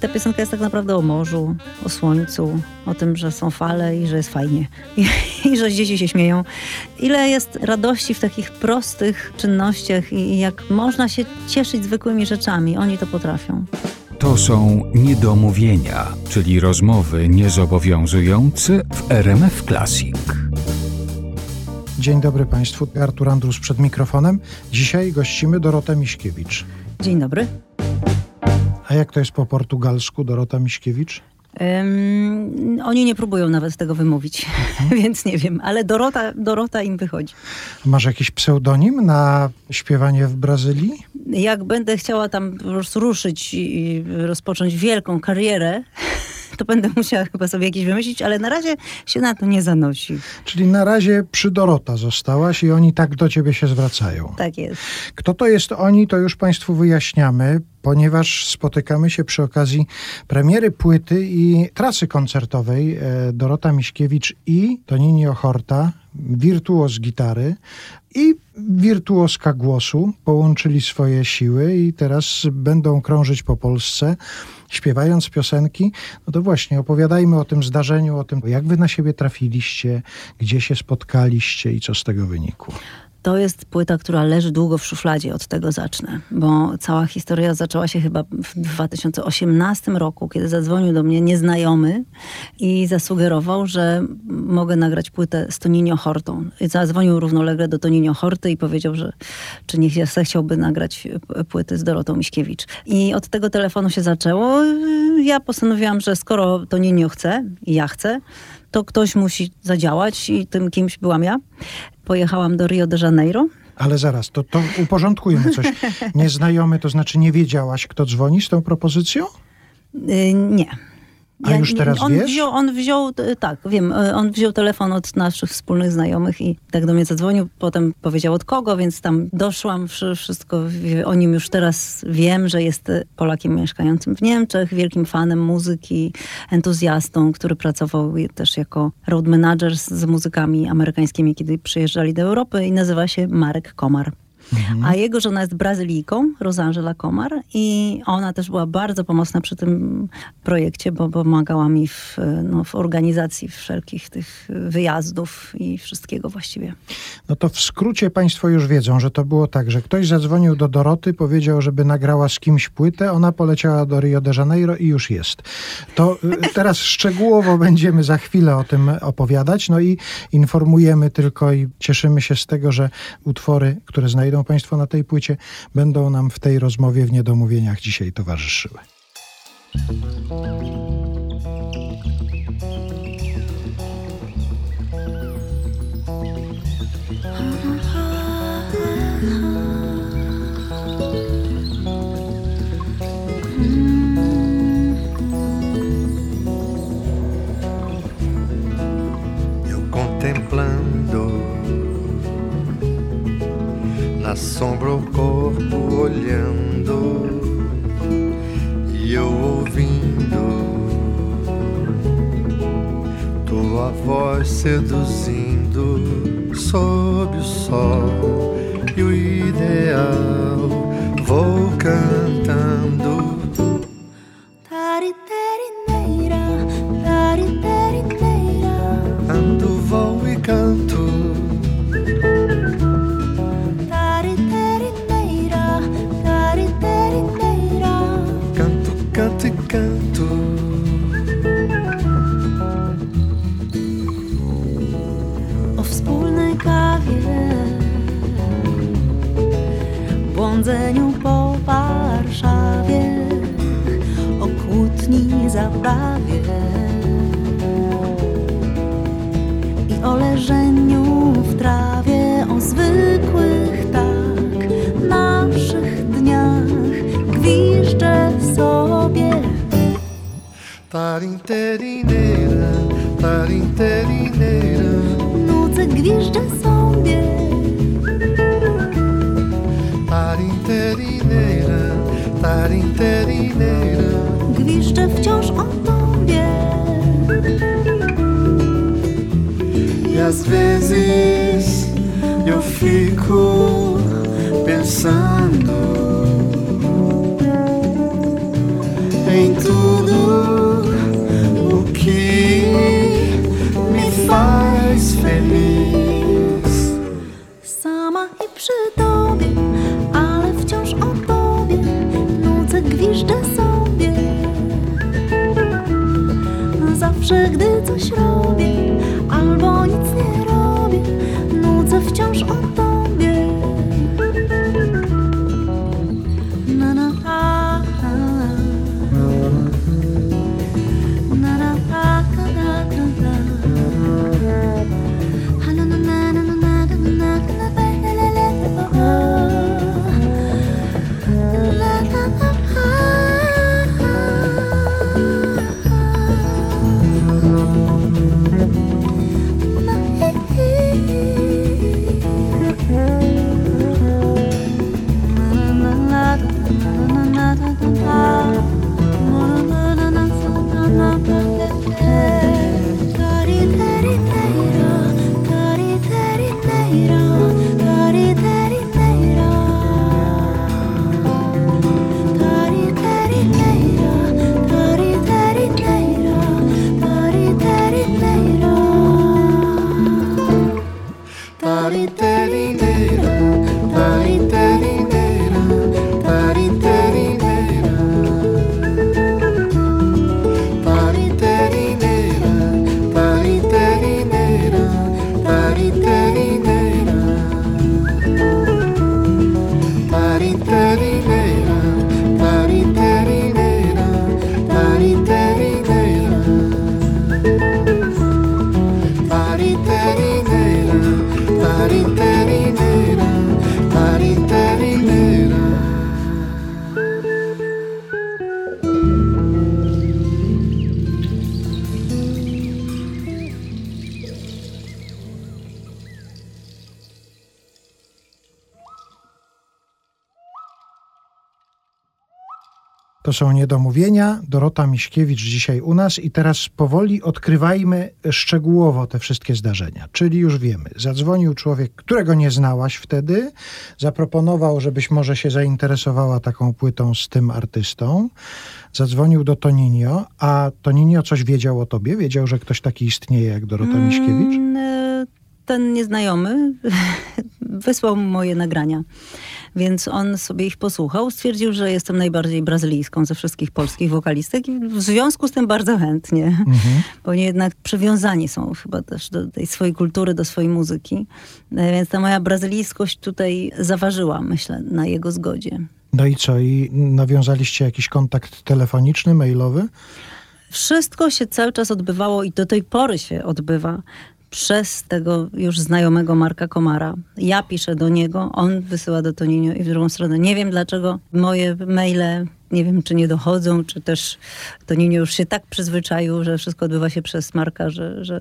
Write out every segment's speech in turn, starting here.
Ta piosenka jest tak naprawdę o morzu, o słońcu, o tym, że są fale i że jest fajnie. I, i że dzieci się śmieją. Ile jest radości w takich prostych czynnościach i jak można się cieszyć zwykłymi rzeczami. Oni to potrafią. To są niedomówienia, czyli rozmowy niezobowiązujące w RMF Classic. Dzień dobry Państwu, Artur Andrus przed mikrofonem. Dzisiaj gościmy Dorotę Miśkiewicz. Dzień dobry. A jak to jest po portugalsku, Dorota Miśkiewicz? Um, oni nie próbują nawet tego wymówić, mhm. więc nie wiem, ale Dorota, Dorota im wychodzi. Masz jakiś pseudonim na śpiewanie w Brazylii? Jak będę chciała tam ruszyć i rozpocząć wielką karierę, to będę musiała chyba sobie jakieś wymyślić, ale na razie się na to nie zanosi. Czyli na razie przy Dorota zostałaś i oni tak do ciebie się zwracają. Tak jest. Kto to jest oni, to już Państwu wyjaśniamy, ponieważ spotykamy się przy okazji premiery płyty i trasy koncertowej e, Dorota Miśkiewicz i Tonini Ochorta, wirtuoz gitary i wirtuoska głosu połączyli swoje siły i teraz będą krążyć po Polsce śpiewając piosenki, no to właśnie opowiadajmy o tym zdarzeniu, o tym, jak wy na siebie trafiliście, gdzie się spotkaliście i co z tego wynikło. To jest płyta, która leży długo w szufladzie, od tego zacznę, bo cała historia zaczęła się chyba w 2018 roku, kiedy zadzwonił do mnie nieznajomy i zasugerował, że mogę nagrać płytę z Toninio Hortą. I zadzwonił równolegle do Toninio Horty i powiedział, że czy ja chciałby nagrać płyty z Dorotą Miśkiewicz. I od tego telefonu się zaczęło. Ja postanowiłam, że skoro Toninio chce i ja chcę, to ktoś musi zadziałać i tym kimś byłam ja. Pojechałam do Rio de Janeiro. Ale zaraz, to, to uporządkujmy coś. Nieznajomy, to znaczy nie wiedziałaś, kto dzwoni z tą propozycją? Yy, nie. A ja, już teraz on wiesz? Wziął, on wziął, tak, wiem, e, on wziął telefon od naszych wspólnych znajomych i tak do mnie zadzwonił, potem powiedział od kogo, więc tam doszłam, wszystko o nim już teraz wiem, że jest Polakiem mieszkającym w Niemczech, wielkim fanem muzyki, entuzjastą, który pracował też jako road manager z, z muzykami amerykańskimi, kiedy przyjeżdżali do Europy i nazywa się Marek Komar. Mhm. A jego żona jest Brazylijką, Rosangela Komar i ona też była bardzo pomocna przy tym projekcie, bo pomagała mi w, no, w organizacji wszelkich tych wyjazdów i wszystkiego właściwie. No to w skrócie państwo już wiedzą, że to było tak, że ktoś zadzwonił do Doroty, powiedział, żeby nagrała z kimś płytę, ona poleciała do Rio de Janeiro i już jest. To y, teraz szczegółowo będziemy za chwilę o tym opowiadać, no i informujemy tylko i cieszymy się z tego, że utwory, które znajdą znajdą Państwo na tej płycie, będą nam w tej rozmowie w niedomówieniach dzisiaj towarzyszyły. Sombra o corpo olhando e eu ouvindo tua voz seduzindo sob o sol e o ideal vou cantando mais feliz. To są niedomówienia. Dorota Miśkiewicz dzisiaj u nas i teraz powoli odkrywajmy szczegółowo te wszystkie zdarzenia. Czyli już wiemy, zadzwonił człowiek, którego nie znałaś wtedy, zaproponował, żebyś może się zainteresowała taką płytą z tym artystą. Zadzwonił do Toninio, a Toninio coś wiedział o tobie? Wiedział, że ktoś taki istnieje jak Dorota Miśkiewicz? Mm, e, Ten nieznajomy wysłał mu moje nagrania. Więc on sobie ich posłuchał, stwierdził, że jestem najbardziej brazylijską ze wszystkich polskich wokalistek i w związku z tym bardzo chętnie, Mhm. bo oni jednak przywiązani są chyba też do tej swojej kultury, do swojej muzyki. E, Więc ta moja brazylijskość tutaj zaważyła, myślę, na jego zgodzie. No i co? I nawiązaliście jakiś kontakt telefoniczny, mailowy? Wszystko się cały czas odbywało i do tej pory się odbywa przez tego już znajomego Marka Komara. Ja piszę do niego, on wysyła do Toninio i w drugą stronę. Nie wiem dlaczego moje maile, nie wiem czy nie dochodzą, czy też Toninio już się tak przyzwyczaił, że wszystko odbywa się przez Marka, że, że,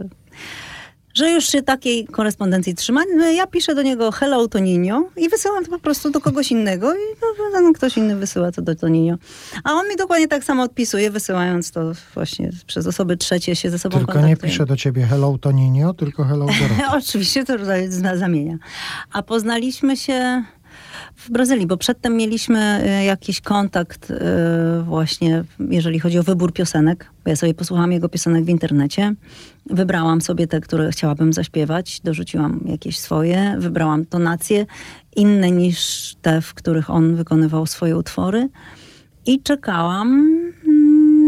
że już się takiej korespondencji trzyma. No, ja piszę do niego hello Toninio i wysyłam to po prostu do kogoś innego i no, ten ktoś inny wysyła to do Toninio. A on mi dokładnie tak samo odpisuje, wysyłając to właśnie przez osoby trzecie się ze sobą Tylko nie pisze do ciebie hello Toninio, tylko hello Dorota. Oczywiście to za- za- zamienia. A poznaliśmy się w Brazylii, bo przedtem mieliśmy e, jakiś kontakt e, właśnie, jeżeli chodzi o wybór piosenek. Bo ja sobie posłuchałam jego piosenek w internecie. Wybrałam sobie te, które chciałabym zaśpiewać. Dorzuciłam jakieś swoje. Wybrałam tonacje inne niż te, w których on wykonywał swoje utwory. I czekałam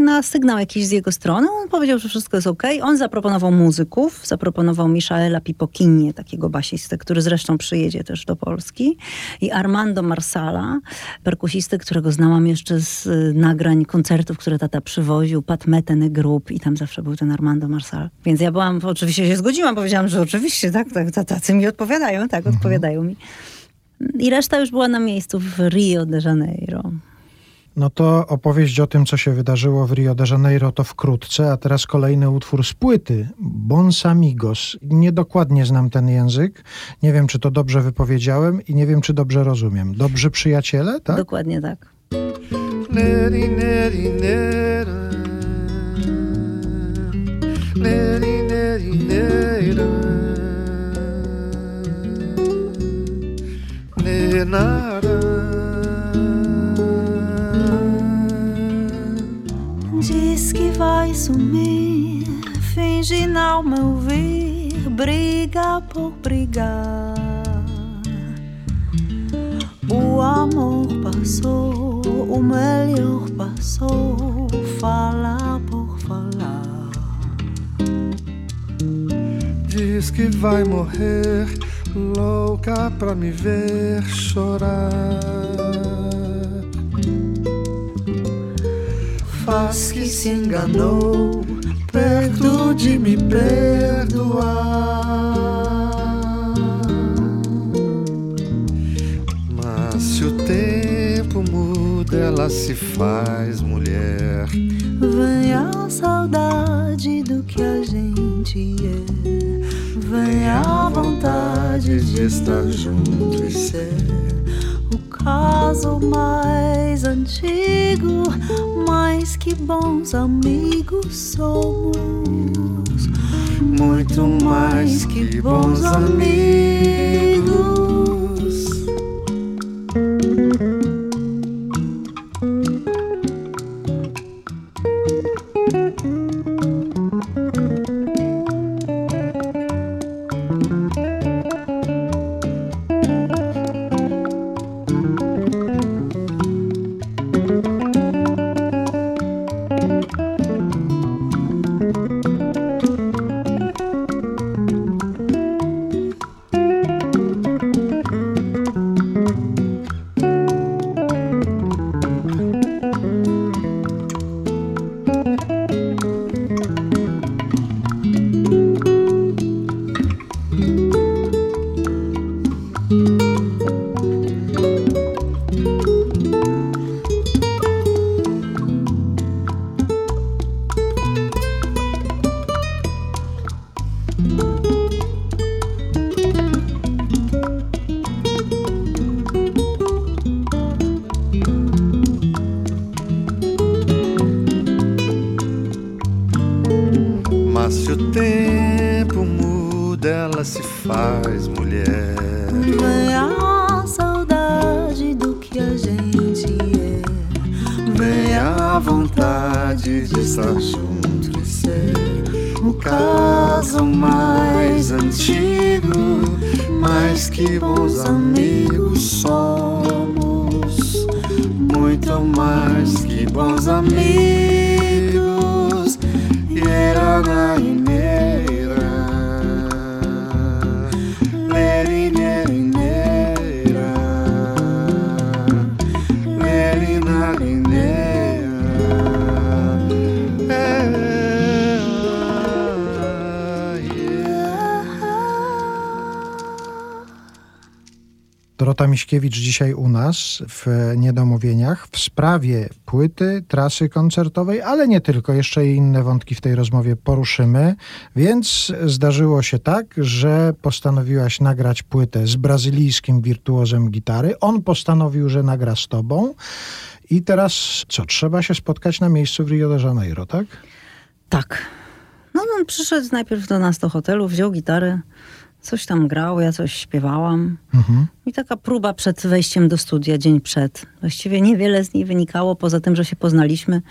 na sygnał jakiś z jego strony. On powiedział, że wszystko jest ok. On zaproponował muzyków, zaproponował Michaela Pipokinię, takiego basistę, który zresztą przyjedzie też do Polski. I Armando Marsala, perkusistę, którego znałam jeszcze z y, nagrań koncertów, które tata przywoził, Pat Metheny Group i tam zawsze był ten Armando Marsala. Więc ja byłam, oczywiście się zgodziłam, powiedziałam, że oczywiście, tak, tak, tacy mi odpowiadają, tak, odpowiadają mi. I reszta już była na miejscu w Rio de Janeiro. No to opowieść o tym, co się wydarzyło w Rio de Janeiro, to wkrótce, a teraz kolejny utwór z płyty, Bons Amigos. Niedokładnie znam ten język, nie wiem, czy to dobrze wypowiedziałem i nie wiem, czy dobrze rozumiem. Dobrzy przyjaciele, tak? Dokładnie tak. Neri, neri, nera. Neri, neri, nera. Nenara. Diz que vai sumir, finge não me ouvir. briga por brigar. O amor passou, o melhor passou, falar por falar. Diz que vai morrer, louca pra me ver chorar. Faz que se enganou, perto de me perdoar. Mas se o tempo muda, ela se faz mulher. Vem a saudade do que a gente é. Vem a vontade de estar junto e ser caso mais antigo. Mais que bons amigos somos. Muito mais que bons amigos. Miśkiewicz dzisiaj u nas w Niedomówieniach w sprawie płyty, trasy koncertowej, ale nie tylko, jeszcze i inne wątki w tej rozmowie poruszymy. Więc zdarzyło się tak, że postanowiłaś nagrać płytę z brazylijskim wirtuozem gitary. On postanowił, że nagra z tobą. I teraz co? Trzeba się spotkać na miejscu w Rio de Janeiro, tak? Tak. No on przyszedł najpierw do nas do hotelu, wziął gitarę, coś tam grał, ja coś śpiewałam. Mhm. I taka próba przed wejściem do studia, dzień przed. Właściwie niewiele z niej wynikało, poza tym, że się poznaliśmy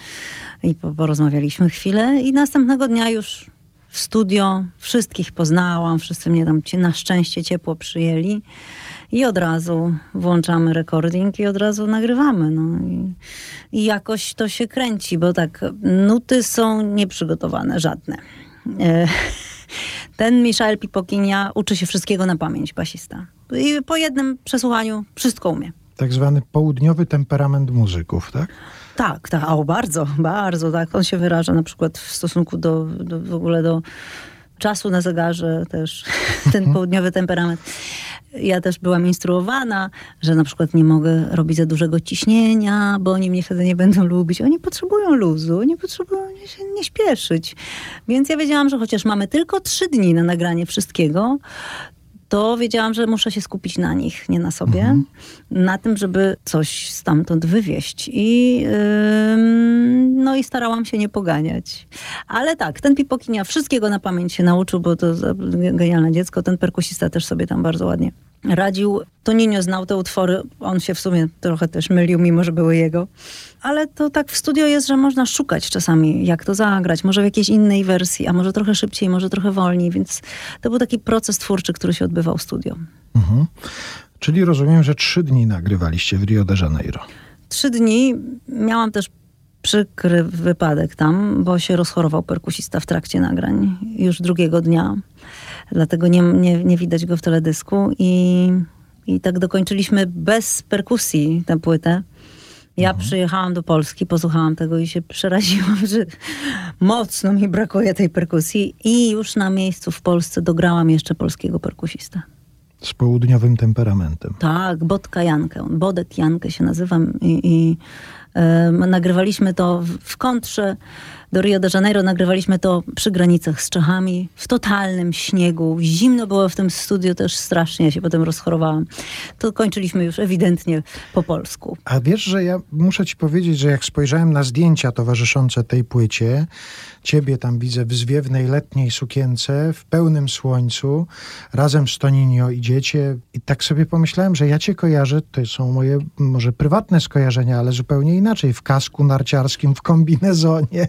i po- porozmawialiśmy chwilę. I następnego dnia już w studio wszystkich poznałam, wszyscy mnie tam na szczęście ciepło przyjęli. I od razu włączamy recording i od razu nagrywamy. No. I, I jakoś to się kręci, bo tak, nuty są nieprzygotowane, żadne. E, Ten Michael Pipokinia uczy się wszystkiego na pamięć, basista. I po jednym przesłuchaniu wszystko umie. Tak zwany południowy temperament muzyków, tak? Tak, tak, o, bardzo, bardzo, tak. On się wyraża na przykład w stosunku do, do w ogóle do czasu na zegarze też, ten południowy temperament. Ja też byłam instruowana, że na przykład nie mogę robić za dużego ciśnienia, bo oni mnie wtedy nie będą lubić. Oni potrzebują luzu, oni potrzebują się nie śpieszyć. Więc ja wiedziałam, że chociaż mamy tylko trzy dni na nagranie wszystkiego, to wiedziałam, że muszę się skupić na nich, nie na sobie. Na tym, żeby coś stamtąd wywieźć. I, ym, no i starałam się nie poganiać. Ale tak, ten Pipokinia wszystkiego na pamięć się nauczył, bo to genialne dziecko. Ten perkusista też sobie tam bardzo ładnie radził. Toninio znał te utwory, on się w sumie trochę też mylił, mimo że były jego. Ale to tak w studio jest, że można szukać czasami, jak to zagrać. Może w jakiejś innej wersji, a może trochę szybciej, może trochę wolniej. Więc to był taki proces twórczy, który się odbywał w studio. Mhm. Czyli rozumiem, że trzy dni nagrywaliście w Rio de Janeiro. Trzy dni miałam też przykry wypadek tam, bo się rozchorował perkusista w trakcie nagrań już drugiego dnia. Dlatego nie, nie, nie widać go w teledysku i, i tak dokończyliśmy bez perkusji tę płytę. Ja przyjechałam do Polski, posłuchałam tego i się przeraziłam, że mocno mi brakuje tej perkusji. I już na miejscu w Polsce dograłam jeszcze polskiego perkusista. Z południowym temperamentem. Tak, Bodka Jankę. Bodek Jankę się nazywam i, i nagrywaliśmy to w, w kontrze do Rio de Janeiro. Nagrywaliśmy to przy granicach z Czechami, w totalnym śniegu. Zimno było w tym studiu też strasznie, ja się potem rozchorowałam. To kończyliśmy już ewidentnie po polsku. A wiesz, że ja muszę ci powiedzieć, że jak spojrzałem na zdjęcia towarzyszące tej płycie, ciebie tam widzę w zwiewnej letniej sukience, w pełnym słońcu, razem z Toninio idziecie i tak sobie pomyślałem, że ja cię kojarzę, to są moje może prywatne skojarzenia, ale zupełnie inaczej, w kasku narciarskim, w kombinezonie.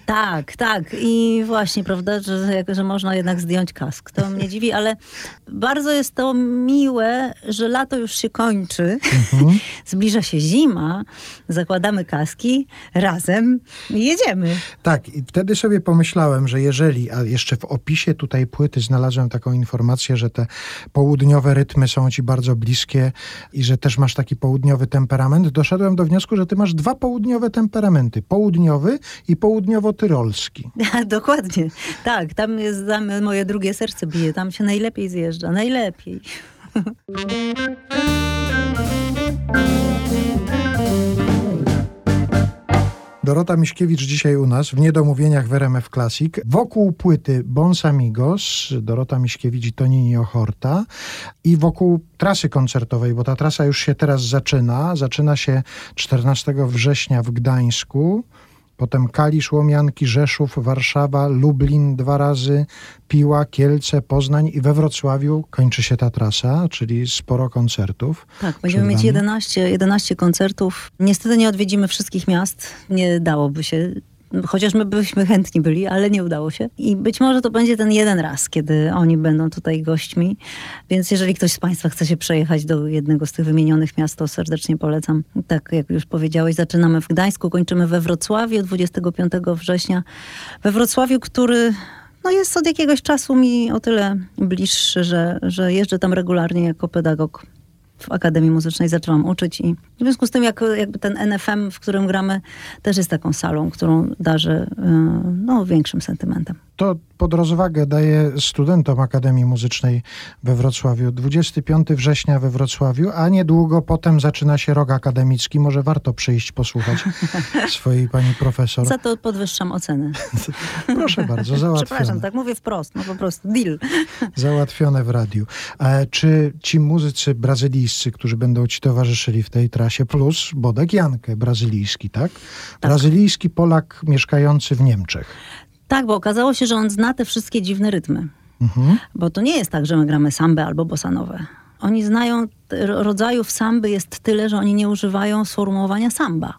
Tak, tak. I właśnie, prawda, że, że można jednak zdjąć kask. To mnie dziwi, ale bardzo jest to miłe, że lato już się kończy, zbliża się zima, zakładamy kaski razem jedziemy. Tak, i wtedy sobie pomyślałem, że jeżeli, a jeszcze w opisie tutaj płyty znalazłem taką informację, że te południowe rytmy są ci bardzo bliskie i że też masz taki południowy temperament, doszedłem do wniosku, że ty masz dwa południowe temperamenty. Południowy i południowo-tyrolski. Dokładnie. Tak, tam jest tam moje drugie serce bije, tam się najlepiej zjeżdża, najlepiej. Dorota Miśkiewicz dzisiaj u nas w Niedomówieniach w RMF Classic. Wokół płyty Bons Amigos, Dorota Miśkiewicz i Tonini Ochorta i wokół trasy koncertowej, bo ta trasa już się teraz zaczyna. Zaczyna się 14 września w Gdańsku. Potem Kalisz, Łomianki, Rzeszów, Warszawa, Lublin dwa razy, Piła, Kielce, Poznań i we Wrocławiu kończy się ta trasa, czyli sporo koncertów. Tak, będziemy mieć wami. 11, 11 koncertów. Niestety nie odwiedzimy wszystkich miast, nie dałoby się. Chociaż my byśmy chętni byli, ale nie udało się. I być może to będzie ten jeden raz, kiedy oni będą tutaj gośćmi. Więc jeżeli ktoś z Państwa chce się przejechać do jednego z tych wymienionych miast, to serdecznie polecam. Tak jak już powiedziałeś, zaczynamy w Gdańsku, kończymy we Wrocławiu 25 września. We Wrocławiu, który no jest od jakiegoś czasu mi o tyle bliższy, że, że jeżdżę tam regularnie jako pedagog w Akademii Muzycznej zaczęłam uczyć i w związku z tym jak, jakby ten NFM, w którym gramy, też jest taką salą, którą darzę y, no, większym sentymentem. To pod rozwagę daję studentom Akademii Muzycznej we Wrocławiu. 25 września we Wrocławiu, a niedługo potem zaczyna się rok akademicki. Może warto przyjść posłuchać swojej pani profesor. Za to podwyższam oceny. Proszę bardzo, Przepraszam, załatwione. tak mówię wprost, no po prostu deal. Załatwione w radiu. E, czy ci muzycy brazylijscy, którzy będą ci towarzyszyli w tej trasie, plus Bodek Jankę, brazylijski, tak? Brazylijski Polak mieszkający w Niemczech. Tak, bo okazało się, że on zna te wszystkie dziwne rytmy. Mhm. Bo to nie jest tak, że my gramy sambę albo bossanowe. Oni znają, rodzajów samby jest tyle, że oni nie używają sformułowania samba.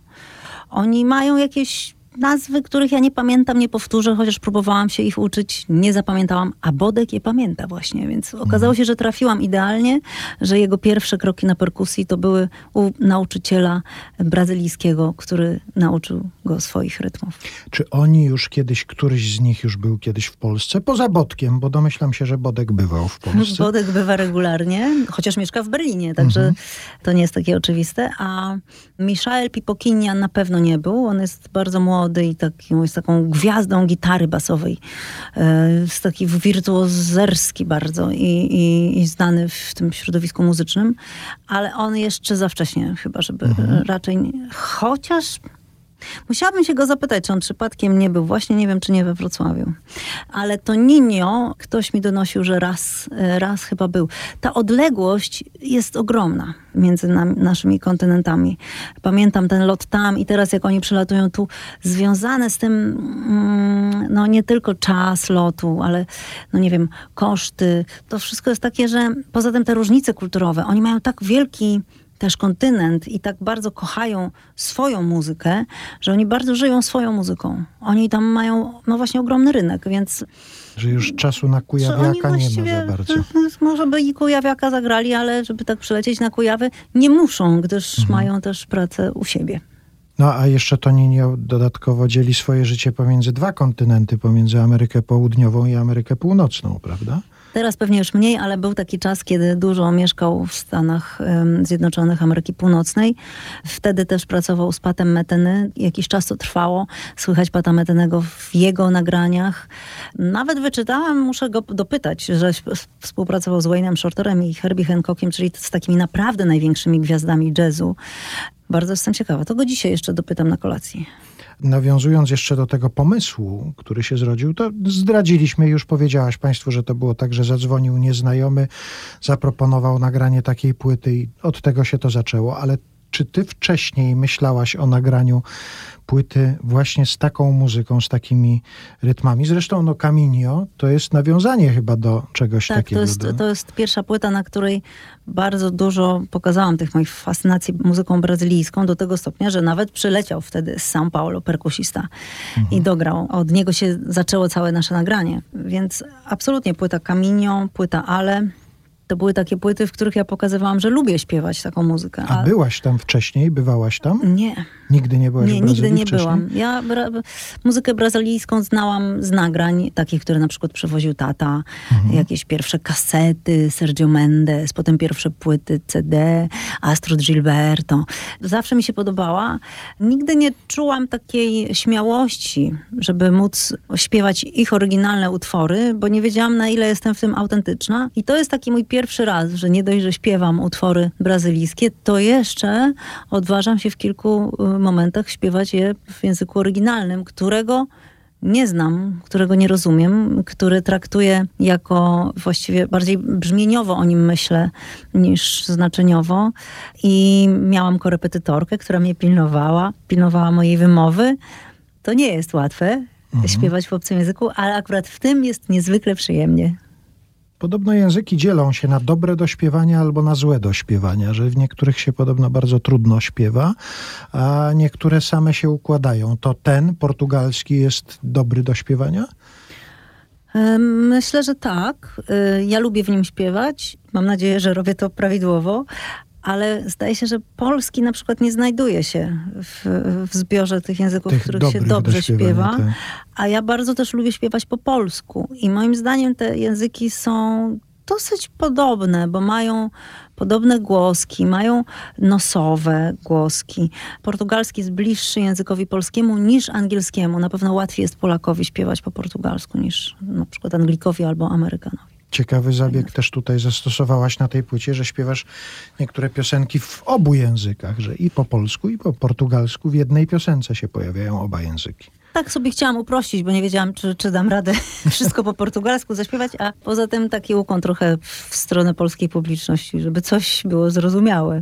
Oni mają jakieś nazwy, których ja nie pamiętam, nie powtórzę, chociaż próbowałam się ich uczyć, nie zapamiętałam, a Bodek je pamięta właśnie, więc okazało się, że trafiłam idealnie, że jego pierwsze kroki na perkusji to były u nauczyciela brazylijskiego, który nauczył go swoich rytmów. Czy oni już kiedyś, któryś z nich już był kiedyś w Polsce? Poza Bodkiem, bo domyślam się, że Bodek bywał w Polsce. Bodek bywa regularnie, chociaż mieszka w Berlinie, także Mhm. to nie jest takie oczywiste. A Michael Pipokinian na pewno nie był. On jest bardzo młody i taki, jest taką gwiazdą gitary basowej. Jest taki wirtuozerski bardzo i, i, i znany w tym środowisku muzycznym, ale on jeszcze za wcześnie chyba, żeby Mhm. raczej... nie- Chociaż... Musiałabym się go zapytać, czy on przypadkiem nie był. Właśnie nie wiem, czy nie we Wrocławiu. Ale to Ninio, ktoś mi donosił, że raz, e, raz chyba był. Ta odległość jest ogromna między nami, naszymi kontynentami. Pamiętam ten lot tam i teraz jak oni przylatują tu, związane z tym mm, no nie tylko czas lotu, ale no nie wiem, koszty. To wszystko jest takie, że poza tym te różnice kulturowe, oni mają tak wielki też kontynent i tak bardzo kochają swoją muzykę, że oni bardzo żyją swoją muzyką. Oni tam mają, no właśnie, ogromny rynek, więc... Że już czasu na Kujawiaka nie ma za bardzo. Może by i Kujawiaka zagrali, ale żeby tak przylecieć na Kujawy, nie muszą, gdyż Mhm. mają też pracę u siebie. No a jeszcze Toninio dodatkowo dzieli swoje życie pomiędzy dwa kontynenty, pomiędzy Amerykę Południową i Amerykę Północną, prawda? Teraz pewnie już mniej, ale był taki czas, kiedy dużo mieszkał w Stanach Zjednoczonych Ameryki Północnej. Wtedy też pracował z Patem Meteny. Jakiś czas to trwało. Słychać Pata Metenego w jego nagraniach. Nawet wyczytałam, muszę go dopytać, że sp- współpracował z Wayne'em Shorterem i Herbie Hancockiem, czyli z takimi naprawdę największymi gwiazdami jazzu. Bardzo jestem ciekawa. To go dzisiaj jeszcze dopytam na kolacji. Nawiązując jeszcze do tego pomysłu, który się zrodził, to zdradziliśmy, już powiedziałaś Państwu, że to było tak, że zadzwonił nieznajomy, zaproponował nagranie takiej płyty i od tego się to zaczęło, ale czy ty wcześniej myślałaś o nagraniu płyty właśnie z taką muzyką, z takimi rytmami? Zresztą no Caminio to jest nawiązanie chyba do czegoś Tak, takiego. to jest, do... to jest pierwsza płyta, na której bardzo dużo pokazałam tych moich fascynacji muzyką brazylijską do tego stopnia, że nawet przyleciał wtedy z São Paulo perkusista i dograł. Od niego się zaczęło całe nasze nagranie. Więc absolutnie płyta Caminio, płyta Ale. To były takie płyty, w których ja pokazywałam, że lubię śpiewać taką muzykę. A byłaś tam wcześniej? Bywałaś tam? Nie, Nigdy nie byłaś nie, w Brazylii nigdy nie wcześniej? byłam. Ja bra- muzykę brazylijską znałam z nagrań, takich, które na przykład przywoził tata. Mhm. Jakieś pierwsze kasety Sergio Mendes, potem pierwsze płyty CD, Astrid Gilberto. Zawsze mi się podobała. Nigdy nie czułam takiej śmiałości, żeby móc śpiewać ich oryginalne utwory, bo nie wiedziałam, na ile jestem w tym autentyczna. I to jest taki mój pierwszy raz, że nie dość, że śpiewam utwory brazylijskie, to jeszcze odważam się w kilku y, momentach śpiewać je w języku oryginalnym, którego nie znam, którego nie rozumiem, który traktuję jako właściwie bardziej brzmieniowo o nim myślę niż znaczeniowo. I miałam korepetytorkę, która mnie pilnowała, pilnowała mojej wymowy. To nie jest łatwe śpiewać w obcym języku, ale akurat w tym jest niezwykle przyjemnie. Podobno języki dzielą się na dobre do śpiewania albo na złe do śpiewania, że w niektórych się podobno bardzo trudno śpiewa, a niektóre same się układają. To ten portugalski jest dobry do śpiewania? E, Myślę, że tak. E, Ja lubię w nim śpiewać. Mam nadzieję, że robię to prawidłowo. Ale zdaje się, że polski na przykład nie znajduje się w, w zbiorze tych języków, Tych w których się dobrze śpiewa. tak. A ja bardzo też lubię śpiewać po polsku. I moim zdaniem te języki są dosyć podobne, bo mają podobne głoski, mają nosowe głoski. Portugalski jest bliższy językowi polskiemu niż angielskiemu. Na pewno łatwiej jest Polakowi śpiewać po portugalsku niż na przykład Anglikowi albo Amerykanowi. Ciekawy zabieg też tutaj zastosowałaś na tej płycie, że śpiewasz niektóre piosenki w obu językach, że i po polsku, i po portugalsku w jednej piosence się pojawiają oba języki. Tak sobie chciałam uprościć, bo nie wiedziałam, czy, czy dam radę wszystko po portugalsku zaśpiewać, a poza tym taki ukłon trochę w stronę polskiej publiczności, żeby coś było zrozumiałe.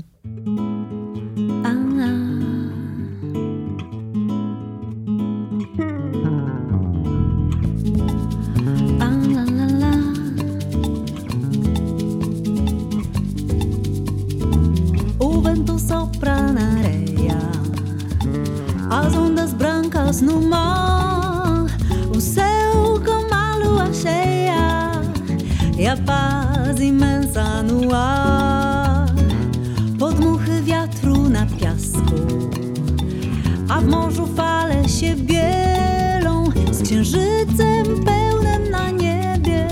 Mar, o céu com a lua paz imensa. Podmuchy wiatru na piasku, a w morzu fale się bielą z księżycem pełnym na niebie.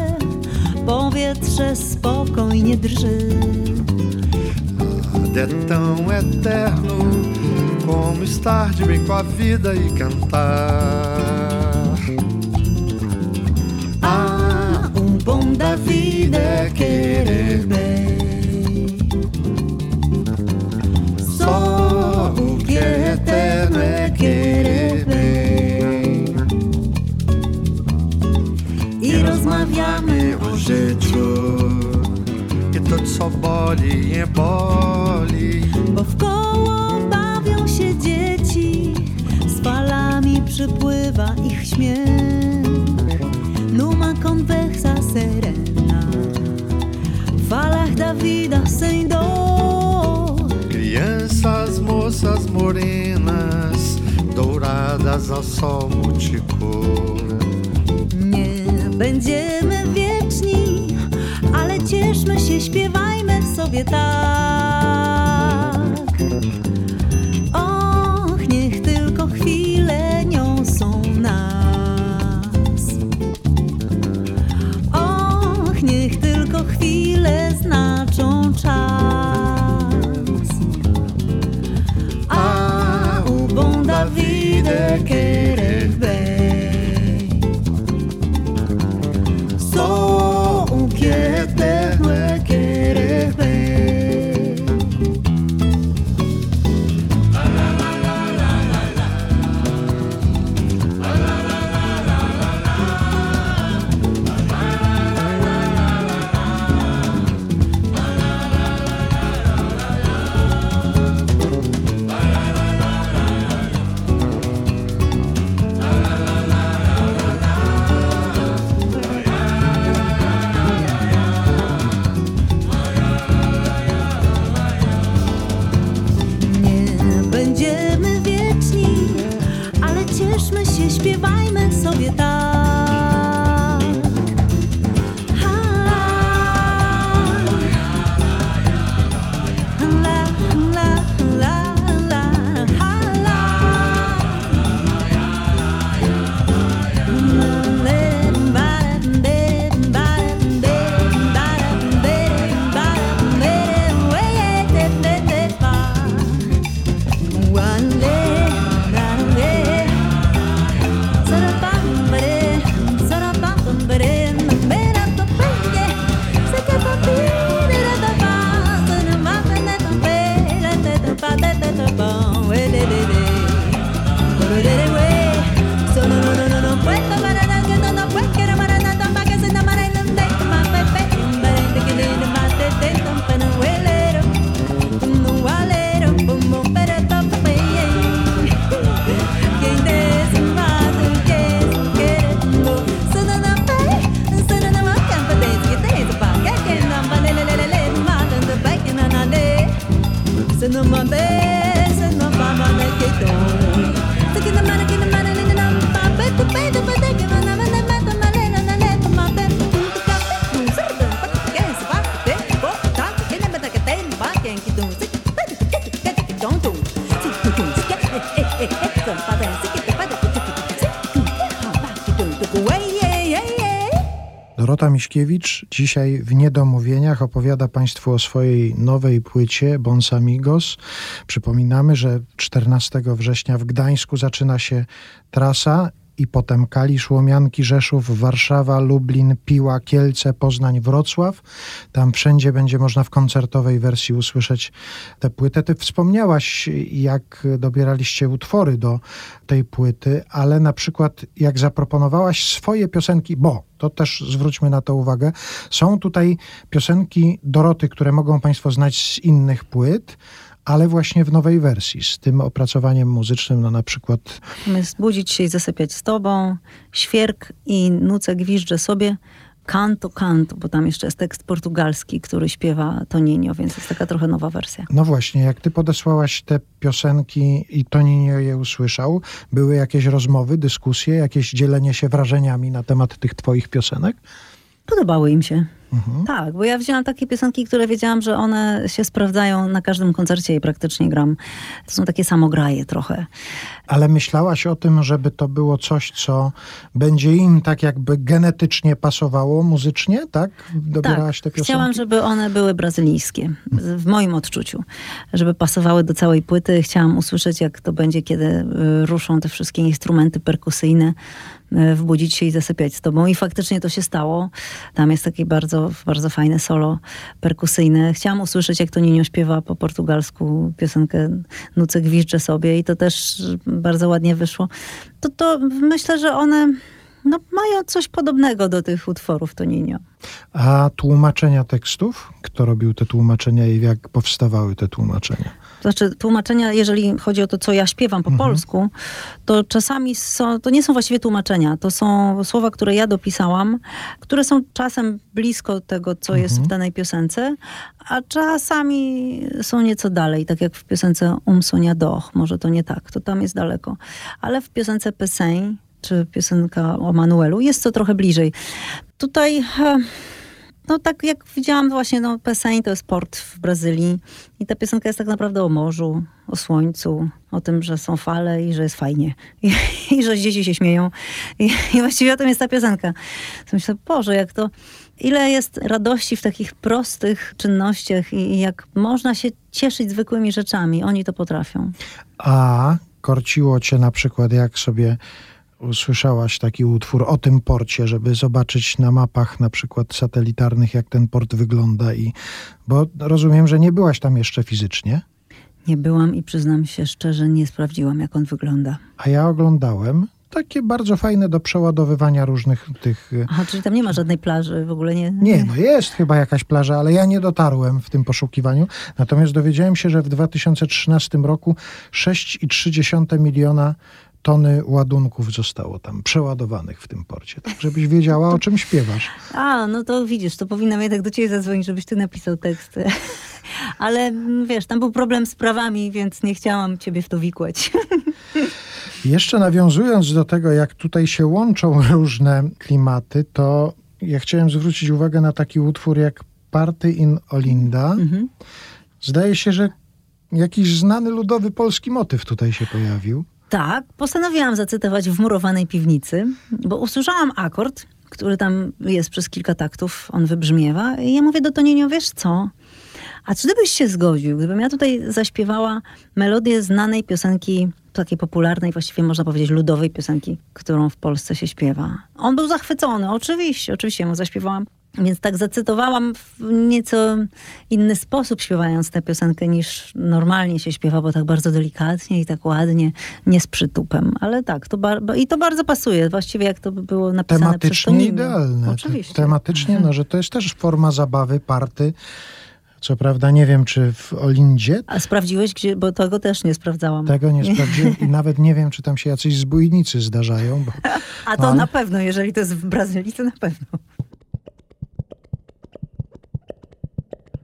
Powietrze spokojnie drży. Nada é tão eterno como estar de bem com a vida e cantar. Ah, um bom da vida é querer bem. Só o que é eterno é querer bem. Iros rozmawiamy meu jeito. que todos só boli e boli. Douradas ao sol multicolor. Nie będziemy wieczni, ale cieszmy się, śpiewajmy sobie tak. Miśkiewicz dzisiaj w Niedomówieniach opowiada Państwu o swojej nowej płycie Bons Amigos. Przypominamy, że 14 września w Gdańsku zaczyna się trasa i potem Kalisz, Łomianki, Rzeszów, Warszawa, Lublin, Piła, Kielce, Poznań, Wrocław. Tam wszędzie będzie można w koncertowej wersji usłyszeć tę płytę. Ty wspomniałaś, jak dobieraliście utwory do tej płyty, ale na przykład jak zaproponowałaś swoje piosenki, bo to też zwróćmy na to uwagę, są tutaj piosenki Doroty, które mogą Państwo znać z innych płyt, ale właśnie w nowej wersji, z tym opracowaniem muzycznym, no na przykład Jest budzić się i zasypiać z tobą, świerk i nucę gwiżdżę sobie, canto, canto, bo tam jeszcze jest tekst portugalski, który śpiewa Toninho, więc jest taka trochę nowa wersja. No właśnie, jak ty podesłałaś te piosenki i Toninio je usłyszał, były jakieś rozmowy, dyskusje, jakieś dzielenie się wrażeniami na temat tych twoich piosenek? Podobały im się. Tak, bo ja wzięłam takie piosenki, które wiedziałam, że one się sprawdzają na każdym koncercie i praktycznie gram. To są takie samograje trochę. Ale myślałaś o tym, żeby to było coś, co będzie im tak jakby genetycznie pasowało muzycznie, tak? Dobierałaś te tak, piosenki? chciałam, żeby one były brazylijskie, w moim odczuciu. Żeby pasowały do całej płyty. Chciałam usłyszeć, jak to będzie, kiedy y, ruszą te wszystkie instrumenty perkusyjne, y, wbudzić się i zasypiać z tobą. I faktycznie to się stało. Tam jest takie bardzo, bardzo fajne solo perkusyjne. Chciałam usłyszeć, jak to Ninio śpiewa po portugalsku piosenkę Nucę gwiżdżę sobie i to też bardzo ładnie wyszło. To, to myślę, że one no, mają coś podobnego do tych utworów Toninio. A tłumaczenia tekstów? Kto robił te tłumaczenia i jak powstawały te tłumaczenia? Znaczy tłumaczenia, jeżeli chodzi o to, co ja śpiewam po Mhm. polsku, to czasami są, to nie są właściwie tłumaczenia, to są słowa, które ja dopisałam, które są czasem blisko tego, co jest Mhm. w danej piosence, a czasami są nieco dalej, tak jak w piosence Um Sonia Doch, może to nie tak, to tam jest daleko. Ale w piosence Peseń, czy piosenka o Manuelu, jest to trochę bliżej. Tutaj... no tak jak widziałam właśnie, no Peseń to jest port w Brazylii i ta piosenka jest tak naprawdę o morzu, o słońcu, o tym, że są fale i że jest fajnie i, i że dzieci się śmieją I, i właściwie o tym jest ta piosenka. To myślę, Boże, jak to, ile jest radości w takich prostych czynnościach i, i jak można się cieszyć zwykłymi rzeczami. Oni to potrafią. A korciło cię na przykład, jak sobie usłyszałaś taki utwór o tym porcie, żeby zobaczyć na mapach na przykład satelitarnych, jak ten port wygląda i bo rozumiem, że nie byłaś tam jeszcze fizycznie, Nie byłam i przyznam się szczerze, nie sprawdziłam, jak on wygląda. a ja oglądałem takie bardzo fajne do przeładowywania różnych tych e, Aha, czyli tam nie ma żadnej plaży, w ogóle nie? Nie, no jest chyba jakaś plaża, ale ja nie dotarłem w tym poszukiwaniu. Natomiast dowiedziałem się, że w 2013 roku 6,3 miliona tony ładunków zostało tam przeładowanych w tym porcie. Tak, żebyś wiedziała, o czym śpiewasz. A, no to widzisz, to powinnam jednak do ciebie zadzwonić, żebyś ty napisał teksty. Ale mm, wiesz, tam był problem z prawami, więc nie chciałam ciebie w to wikłać. Jeszcze nawiązując do tego, jak tutaj się łączą różne klimaty, to ja chciałem zwrócić uwagę na taki utwór jak Party in Olinda. Mhm. Zdaje się, że jakiś znany ludowy polski motyw tutaj się pojawił. Tak, postanowiłam zacytować w murowanej piwnicy, bo usłyszałam akord, który tam jest przez kilka taktów, on wybrzmiewa i ja mówię do Toninio, wiesz co, a czy ty byś się zgodził, gdybym ja tutaj zaśpiewała melodię znanej piosenki, takiej popularnej, właściwie można powiedzieć ludowej piosenki, którą w Polsce się śpiewa. On był zachwycony, oczywiście, oczywiście mu zaśpiewałam. Więc tak zacytowałam w nieco inny sposób śpiewając tę piosenkę niż normalnie się śpiewa, bo tak bardzo delikatnie i tak ładnie, nie z przytupem. Ale tak, to i to bardzo pasuje. Właściwie jak to by było napisane przez Tematycznie idealne. Oczywiście. Tematycznie, no, że to jest też forma zabawy, party. Co prawda nie wiem, czy w Olindzie A sprawdziłeś, gdzie, bo tego też nie sprawdzałam. tego nie sprawdziłem i nawet nie wiem, czy tam się jacyś zbójnicy zdarzają, bo A to Ale- na pewno, jeżeli to jest w Brazylii, to na pewno.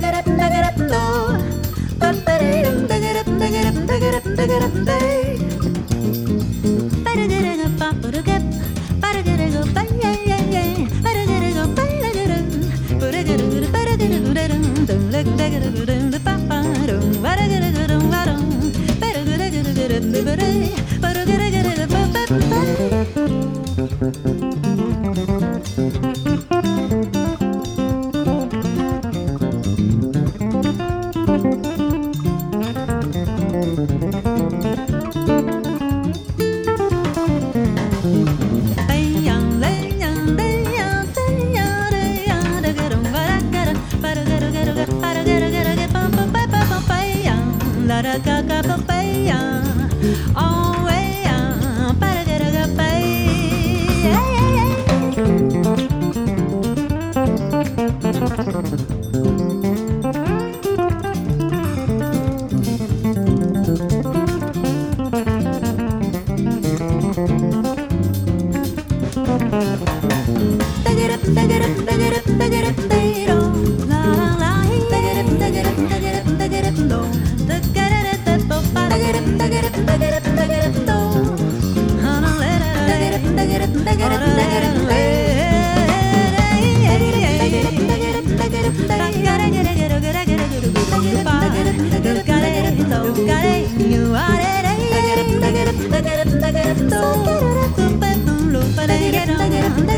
da da da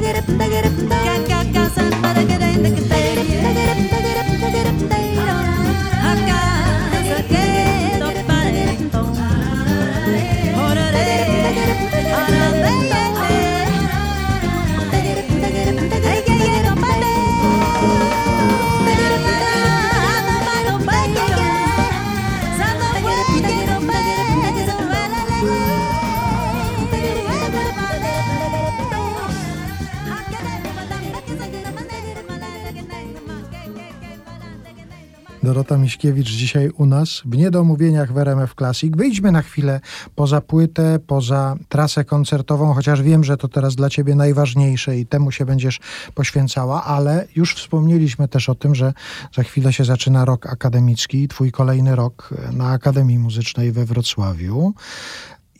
da da da da Dorota Miśkiewicz dzisiaj u nas w Niedomówieniach w RMF Classic. Wyjdźmy na chwilę poza płytę, poza trasę koncertową, chociaż wiem, że to teraz dla ciebie najważniejsze i temu się będziesz poświęcała, ale już wspomnieliśmy też o tym, że za chwilę się zaczyna rok akademicki, twój kolejny rok na Akademii Muzycznej we Wrocławiu.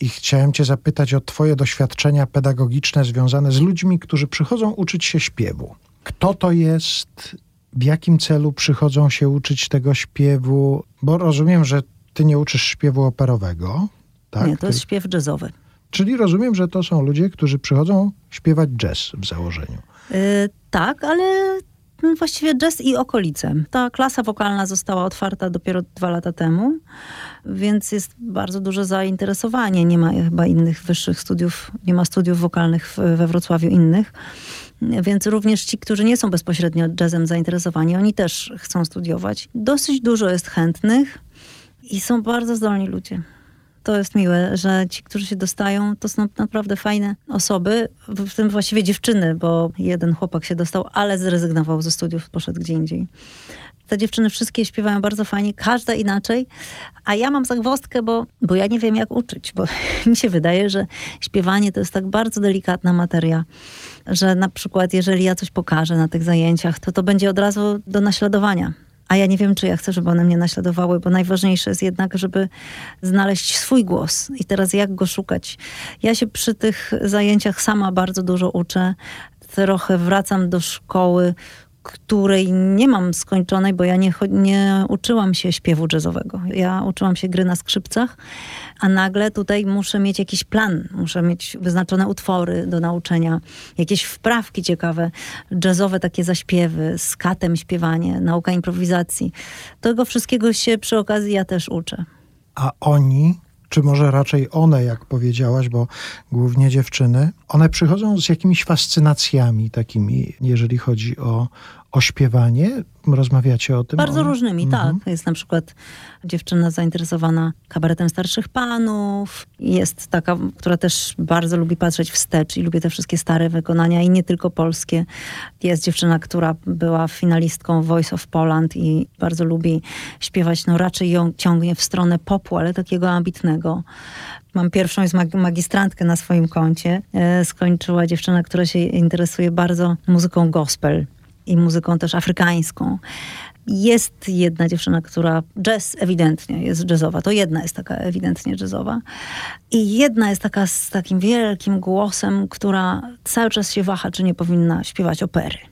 I chciałem Cię zapytać o Twoje doświadczenia pedagogiczne związane z ludźmi, którzy przychodzą uczyć się śpiewu. Kto to jest? W jakim celu przychodzą się uczyć tego śpiewu? Bo rozumiem, że ty nie uczysz śpiewu operowego. Tak? Nie, to jest śpiew jazzowy. Czyli rozumiem, że to są ludzie, którzy przychodzą śpiewać jazz w założeniu. Yy, tak, ale właściwie jazz i okolice. Ta klasa wokalna została otwarta dopiero dwa lata temu, więc jest bardzo duże zainteresowanie. Nie ma chyba innych wyższych studiów, nie ma studiów wokalnych we Wrocławiu innych. Więc również ci, którzy nie są bezpośrednio jazzem zainteresowani, oni też chcą studiować. Dosyć dużo jest chętnych i są bardzo zdolni ludzie. To jest miłe, że ci, którzy się dostają, to są naprawdę fajne osoby, w tym właściwie dziewczyny, bo jeden chłopak się dostał, ale zrezygnował ze studiów, poszedł gdzie indziej. Te dziewczyny wszystkie śpiewają bardzo fajnie, każda inaczej, a ja mam zagwozdkę, bo, bo ja nie wiem jak uczyć, bo mi się wydaje, że śpiewanie to jest tak bardzo delikatna materia, że na przykład jeżeli ja coś pokażę na tych zajęciach, to to będzie od razu do naśladowania. A ja nie wiem, czy ja chcę, żeby one mnie naśladowały, bo najważniejsze jest jednak, żeby znaleźć swój głos. I teraz jak go szukać? Ja się przy tych zajęciach sama bardzo dużo uczę. Trochę wracam do szkoły której nie mam skończonej, bo ja nie, nie uczyłam się śpiewu jazzowego. Ja uczyłam się gry na skrzypcach, a nagle tutaj muszę mieć jakiś plan, muszę mieć wyznaczone utwory do nauczenia, jakieś wprawki ciekawe, jazzowe takie zaśpiewy, z katem śpiewanie, nauka improwizacji. Tego wszystkiego się przy okazji ja też uczę. A oni czy może raczej one, jak powiedziałaś, bo głównie dziewczyny, one przychodzą z jakimiś fascynacjami takimi, jeżeli chodzi o, o śpiewanie? Rozmawiacie o tym? Bardzo o... różnymi, Mhm. tak. Jest na przykład dziewczyna zainteresowana kabaretem starszych panów. Jest taka, która też bardzo lubi patrzeć wstecz i lubi te wszystkie stare wykonania i nie tylko polskie. Jest dziewczyna, która była finalistką Voice of Poland i bardzo lubi śpiewać, no raczej ją ciągnie w stronę popu, ale takiego ambitnego. Mam pierwszą jest mag- magistrantkę na swoim koncie. E, skończyła dziewczyna, która się interesuje bardzo muzyką gospel i muzyką też afrykańską. Jest jedna dziewczyna, która jazz ewidentnie jest jazzowa. To jedna jest taka ewidentnie jazzowa. I jedna jest taka z takim wielkim głosem, która cały czas się waha, czy nie powinna śpiewać opery.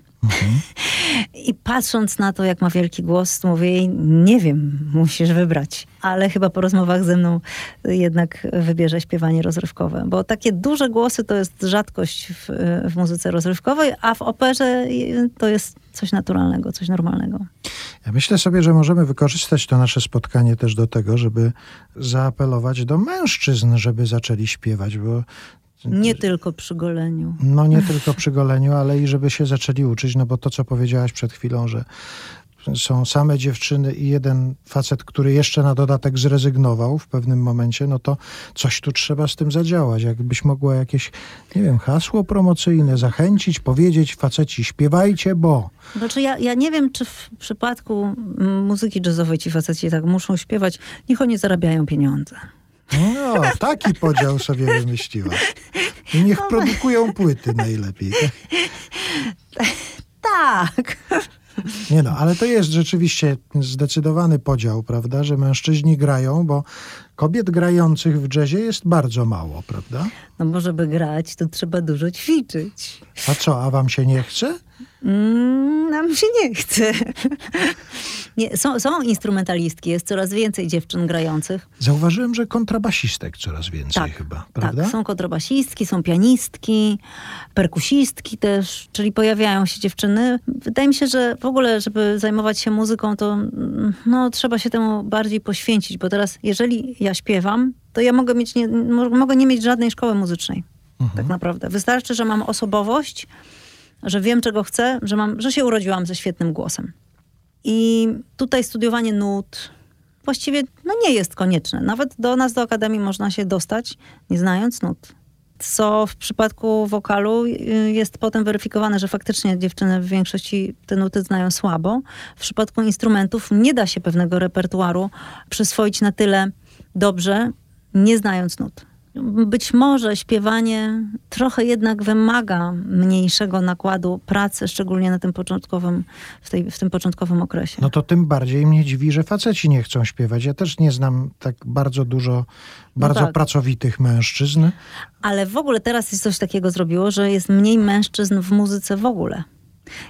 I patrząc na to, jak ma wielki głos, mówię jej, nie wiem, musisz wybrać. Ale chyba po rozmowach ze mną jednak wybierze śpiewanie rozrywkowe. Bo takie duże głosy to jest rzadkość w, w muzyce rozrywkowej, a w operze to jest coś naturalnego, coś normalnego. Ja myślę sobie, że możemy wykorzystać to nasze spotkanie też do tego, żeby zaapelować do mężczyzn, żeby zaczęli śpiewać, bo Nie tylko przy goleniu. no nie tylko przy goleniu, ale i żeby się zaczęli uczyć, no bo to, co powiedziałaś przed chwilą, że są same dziewczyny i jeden facet, który jeszcze na dodatek zrezygnował w pewnym momencie, no to coś tu trzeba z tym zadziałać. Jakbyś mogła jakieś, nie wiem, hasło promocyjne zachęcić, powiedzieć faceci, śpiewajcie, bo... Znaczy ja, ja nie wiem, czy w przypadku muzyki jazzowej ci faceci tak muszą śpiewać. Niech oni zarabiają pieniądze. No, taki podział sobie wymyśliła. I niech produkują płyty najlepiej. Tak. Nie no, ale to jest rzeczywiście zdecydowany podział, prawda, że mężczyźni grają, bo kobiet grających w jazzie jest bardzo mało, prawda? No bo żeby grać, to trzeba dużo ćwiczyć. A co, a wam się nie chce? Mm, nam się nie chce. Nie, są, są instrumentalistki, jest coraz więcej dziewczyn grających. Zauważyłem, że kontrabasistek coraz więcej Tak, chyba, prawda? Tak, są kontrabasistki, są pianistki, perkusistki też, czyli pojawiają się dziewczyny. Wydaje mi się, że w ogóle, żeby zajmować się muzyką, to mm, no, trzeba się temu bardziej poświęcić, bo teraz jeżeli ja śpiewam, to ja mogę, mieć nie, mo- mogę nie mieć żadnej szkoły muzycznej. Mhm. Tak naprawdę. Wystarczy, że mam osobowość, że wiem, czego chcę, że, mam, że się urodziłam ze świetnym głosem. I tutaj studiowanie nut właściwie no, nie jest konieczne. Nawet do nas, do akademii można się dostać, nie znając nut. Co w przypadku wokalu y, jest potem weryfikowane, że faktycznie dziewczyny w większości te nuty znają słabo. W przypadku instrumentów nie da się pewnego repertuaru przyswoić na tyle dobrze, nie znając nut. Być może śpiewanie trochę jednak wymaga mniejszego nakładu pracy, szczególnie na tym początkowym, w, tej, w tym początkowym okresie. No to tym bardziej mnie dziwi, że faceci nie chcą śpiewać. Ja też nie znam tak bardzo dużo bardzo tak. pracowitych mężczyzn. Ale w ogóle teraz jest coś takiego zrobiło, że jest mniej mężczyzn w muzyce w ogóle.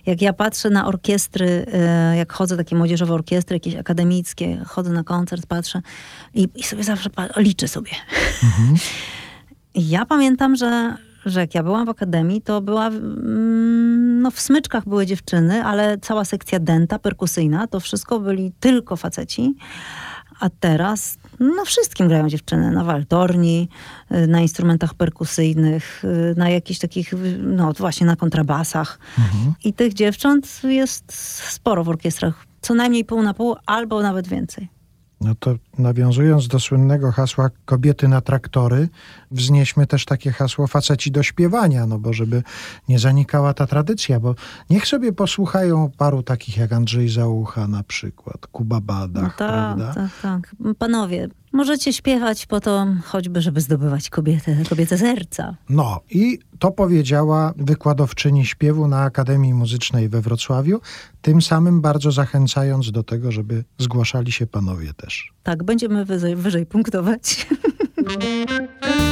Jak ja patrzę na orkiestry, e, jak chodzę, takie młodzieżowe orkiestry, jakieś akademickie, chodzę na koncert, patrzę i, i sobie zawsze liczę sobie. I ja pamiętam, że, że jak ja byłam w akademii, to była, mm, no w smyczkach były dziewczyny, ale cała sekcja denta, perkusyjna, to wszystko byli tylko faceci. A teraz no wszystkim grają dziewczyny. Na waltorni, y, na instrumentach perkusyjnych, y, na jakichś takich, y, no właśnie na kontrabasach. I tych dziewcząt jest sporo w orkiestrach. Co najmniej pół na pół, albo nawet więcej. No to nawiązując do słynnego hasła kobiety na traktory, wznieśmy też takie hasło faceci do śpiewania, no bo żeby nie zanikała ta tradycja, bo niech sobie posłuchają paru takich jak Andrzej Załucha na przykład, Kuba Badach, No tak, prawda? tak, tak. Panowie, możecie śpiewać po to choćby, żeby zdobywać kobietę, kobiete serca. No i to powiedziała wykładowczyni śpiewu na Akademii Muzycznej we Wrocławiu, tym samym bardzo zachęcając do tego, żeby zgłaszali się panowie też. Tak, będziemy wyżej, wyżej punktować.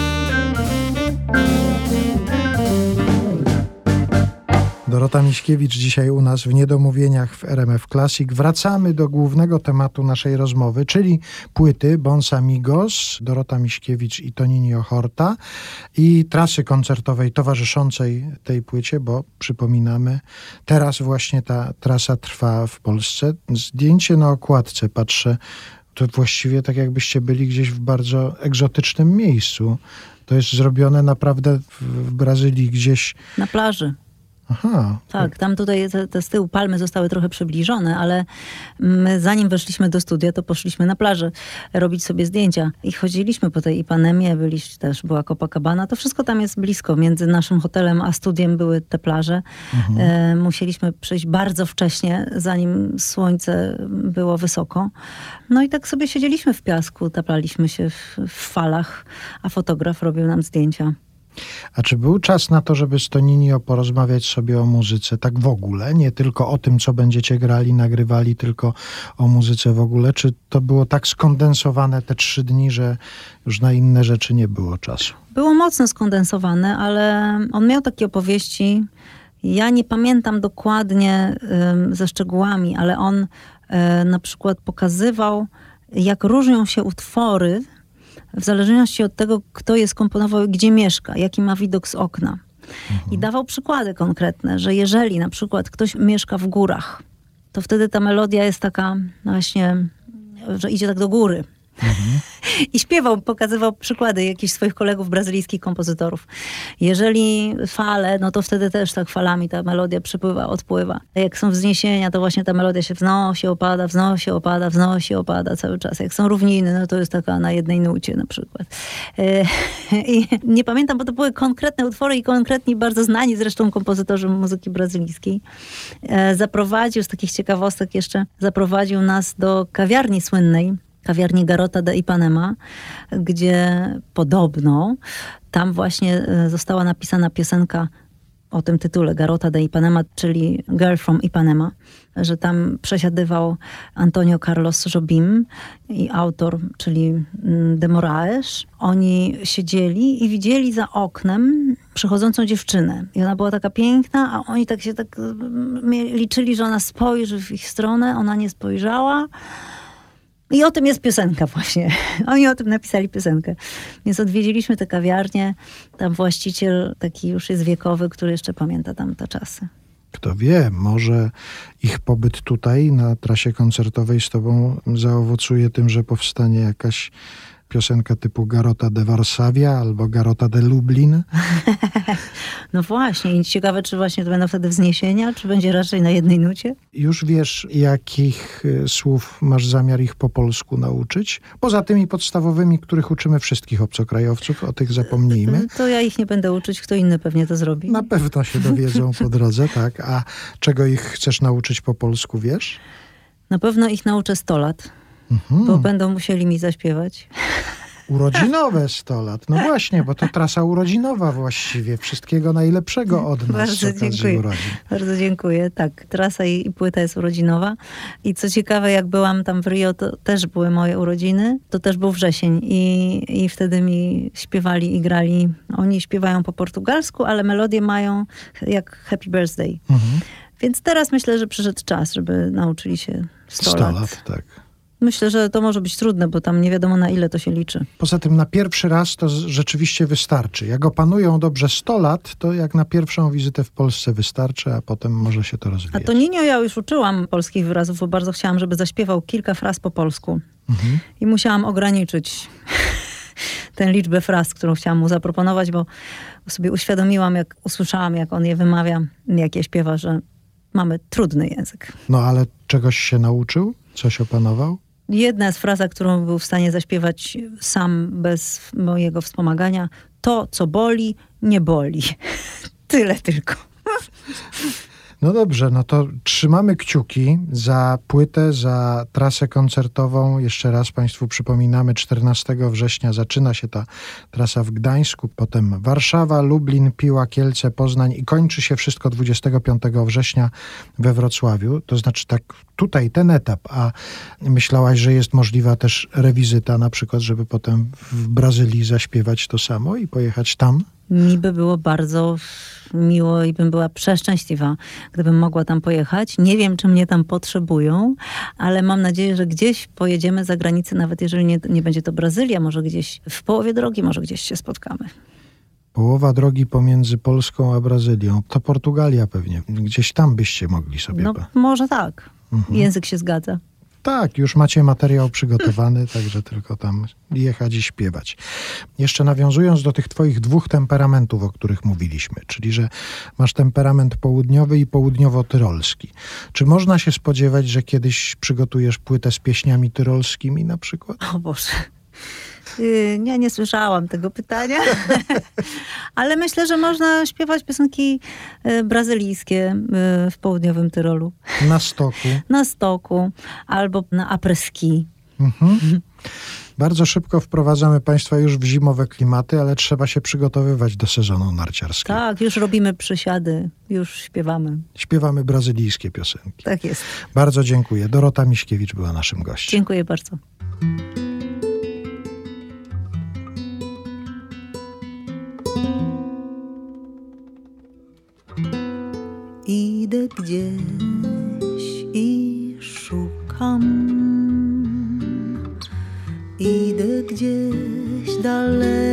Dorota Miśkiewicz dzisiaj u nas w Niedomówieniach w RMF Classic. Wracamy do głównego tematu naszej rozmowy, czyli płyty Bons Amigos, Dorota Miśkiewicz i Tonini Ochorta i trasy koncertowej towarzyszącej tej płycie, bo przypominamy, teraz właśnie ta trasa trwa w Polsce. Zdjęcie na okładce, patrzę, to właściwie tak jakbyście byli gdzieś w bardzo egzotycznym miejscu. To jest zrobione naprawdę w, Brazylii gdzieś Na plaży. Aha. Tak, tam tutaj te, te z tyłu palmy zostały trochę przybliżone, ale my zanim weszliśmy do studia, to poszliśmy na plażę robić sobie zdjęcia. I chodziliśmy po tej Ipanemie, byliśmy też, była Copacabana. To wszystko tam jest blisko. Między naszym hotelem a studiem były te plaże. E, musieliśmy przyjść bardzo wcześnie, zanim słońce było wysoko. No i tak sobie siedzieliśmy w piasku, taplaliśmy się w, w falach, a fotograf robił nam zdjęcia. A czy był czas na to, żeby z Toninio porozmawiać sobie o muzyce tak w ogóle? Nie tylko o tym, co będziecie grali, nagrywali, tylko o muzyce w ogóle? Czy to było tak skondensowane te trzy dni, że już na inne rzeczy nie było czasu? Było mocno skondensowane, ale on miał takie opowieści. Ja nie pamiętam dokładnie ym, ze szczegółami, ale on y, na przykład pokazywał, jak różnią się utwory w zależności od tego, kto je skomponował gdzie mieszka, jaki ma widok z okna. I dawał przykłady konkretne, że jeżeli na przykład ktoś mieszka w górach, to wtedy ta melodia jest taka właśnie, że idzie tak do góry. I śpiewał, pokazywał przykłady jakichś swoich kolegów brazylijskich kompozytorów. Jeżeli fale, no to wtedy też tak falami ta melodia przypływa, odpływa. Jak są wzniesienia, to właśnie ta melodia się wznosi, opada, wznosi, opada, wznosi, opada cały czas. Jak są równiny, no to jest taka na jednej nucie na przykład. E, I nie pamiętam, bo to były konkretne utwory i konkretni, bardzo znani zresztą kompozytorzy muzyki brazylijskiej. E, Zaprowadził, z takich ciekawostek jeszcze, zaprowadził nas do kawiarni słynnej, kawiarni Garota de Ipanema, gdzie podobno tam właśnie e, została napisana piosenka o tym tytule Garota de Ipanema, czyli Girl from Ipanema, że tam przesiadywał Antonio Carlos Jobim i autor, czyli mm, de Moraes. Oni siedzieli i widzieli za oknem przychodzącą dziewczynę. I ona była taka piękna, a oni tak się tak mm, liczyli, że ona spojrzy w ich stronę. Ona nie spojrzała. I o tym jest piosenka właśnie. Oni o tym napisali piosenkę. Więc odwiedziliśmy tę kawiarnię. Tam właściciel taki już jest wiekowy, który jeszcze pamięta tamte czasy. Kto wie, może ich pobyt tutaj na trasie koncertowej z tobą zaowocuje tym, że powstanie jakaś piosenka typu Garota de Varsavia albo Garota de Lublin. No właśnie. I ciekawe, czy właśnie to będą wtedy wzniesienia, czy będzie raczej na jednej nucie? Już wiesz, jakich y, słów masz zamiar ich po polsku nauczyć? Poza tymi podstawowymi, których uczymy wszystkich obcokrajowców, o tych zapomnijmy. To ja ich nie będę uczyć, kto inny pewnie to zrobi. Na pewno się dowiedzą po drodze, tak. A czego ich chcesz nauczyć po polsku, wiesz? Na pewno ich nauczę 100 lat, Mhm. bo będą musieli mi zaśpiewać. Urodzinowe 100 lat. No właśnie, bo to trasa urodzinowa właściwie. Wszystkiego najlepszego od nas Bardzo dziękuję. urodzin. Bardzo dziękuję. Tak, trasa i, i płyta jest urodzinowa. I co ciekawe, jak byłam tam w Rio, to też były moje urodziny. To też był wrzesień i, i wtedy mi śpiewali i grali. Oni śpiewają po portugalsku, ale melodie mają jak Happy Birthday. Mhm. Więc teraz myślę, że przyszedł czas, żeby nauczyli się 100, 100 lat. lat, tak. Myślę, że to może być trudne, bo tam nie wiadomo na ile to się liczy. Poza tym na pierwszy raz to rzeczywiście wystarczy. Jak opanują dobrze 100 lat, to jak na pierwszą wizytę w Polsce wystarczy, a potem może się to A rozwijać. to Ninio ja już uczyłam polskich wyrazów, bo bardzo chciałam, żeby zaśpiewał kilka fraz po polsku. Mhm. I musiałam ograniczyć tę liczbę fraz, którą chciałam mu zaproponować, bo sobie uświadomiłam, jak usłyszałam, jak on je wymawia, jak je śpiewa, że mamy trudny język. No ale czegoś się nauczył? Coś opanował? Jedna jest fraza, którą był w stanie zaśpiewać sam, bez mojego wspomagania. To, co boli, nie boli. Tyle tylko. No dobrze, no to trzymamy kciuki za płytę, za trasę koncertową. Jeszcze raz Państwu przypominamy, 14 września zaczyna się ta trasa w Gdańsku, potem Warszawa, Lublin, Piła, Kielce, Poznań i kończy się wszystko 25 września we Wrocławiu. To znaczy tak tutaj ten etap, a myślałaś, że jest możliwa też rewizyta na przykład, żeby potem w Brazylii zaśpiewać to samo i pojechać tam? Mi by było bardzo miło i bym była przeszczęśliwa, gdybym mogła tam pojechać. Nie wiem, czy mnie tam potrzebują, ale mam nadzieję, że gdzieś pojedziemy za granicę, nawet jeżeli nie, nie będzie to Brazylia, może gdzieś w połowie drogi, może gdzieś się spotkamy. Połowa drogi pomiędzy Polską a Brazylią. To Portugalia pewnie. Gdzieś tam byście mogli sobie. No, może tak. Mhm. Język się zgadza. Tak, już macie materiał przygotowany, także tylko tam jechać i śpiewać. Jeszcze nawiązując do tych twoich dwóch temperamentów, o których mówiliśmy, czyli że masz temperament południowy i południowo-tyrolski. Czy można się spodziewać, że kiedyś przygotujesz płytę z pieśniami tyrolskimi na przykład? O Boże. Yy, Nie, nie słyszałam tego pytania, ale myślę, że można śpiewać piosenki y, brazylijskie y, w południowym Tyrolu. Na stoku. Na stoku albo na apreski. Mhm. Bardzo szybko wprowadzamy Państwa już w zimowe klimaty, ale trzeba się przygotowywać do sezonu narciarskiego. Tak, już robimy przysiady, już śpiewamy. Śpiewamy brazylijskie piosenki. Tak jest. Bardzo dziękuję. Dorota Miśkiewicz była naszym gościem. Dziękuję bardzo. Idę gdzieś i szukam. Idę gdzieś daleko.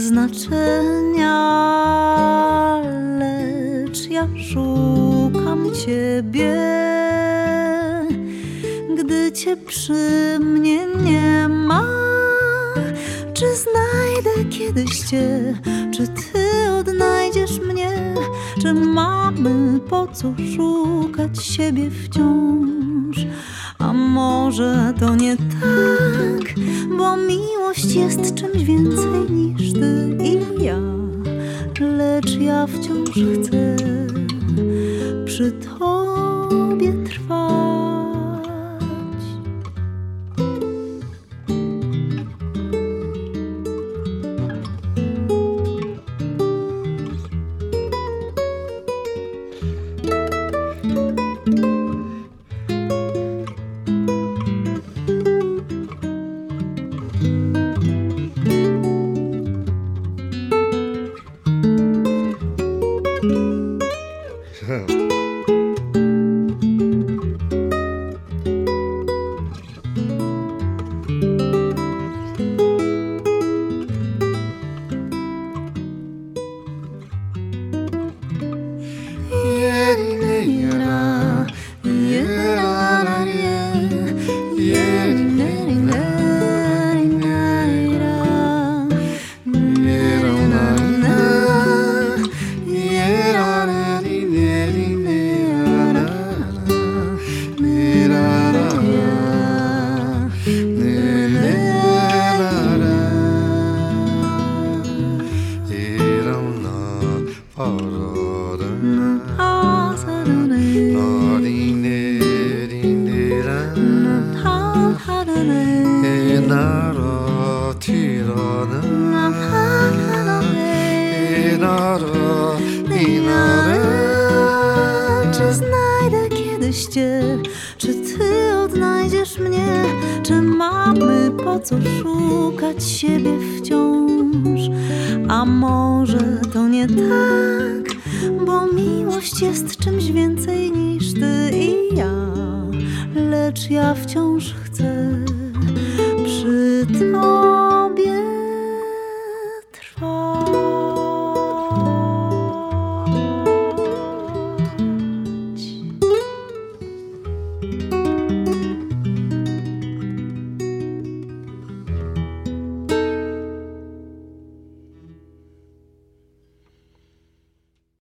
Znaczenia, lecz ja szukam ciebie. Gdy cię przy mnie nie ma, czy znajdę kiedyś cię? Czy ty odnajdziesz mnie? Czy mamy po co szukać siebie wciąż? A może to nie tak, bo miłość jest czymś więcej niż ty i ja, lecz ja wciąż chcę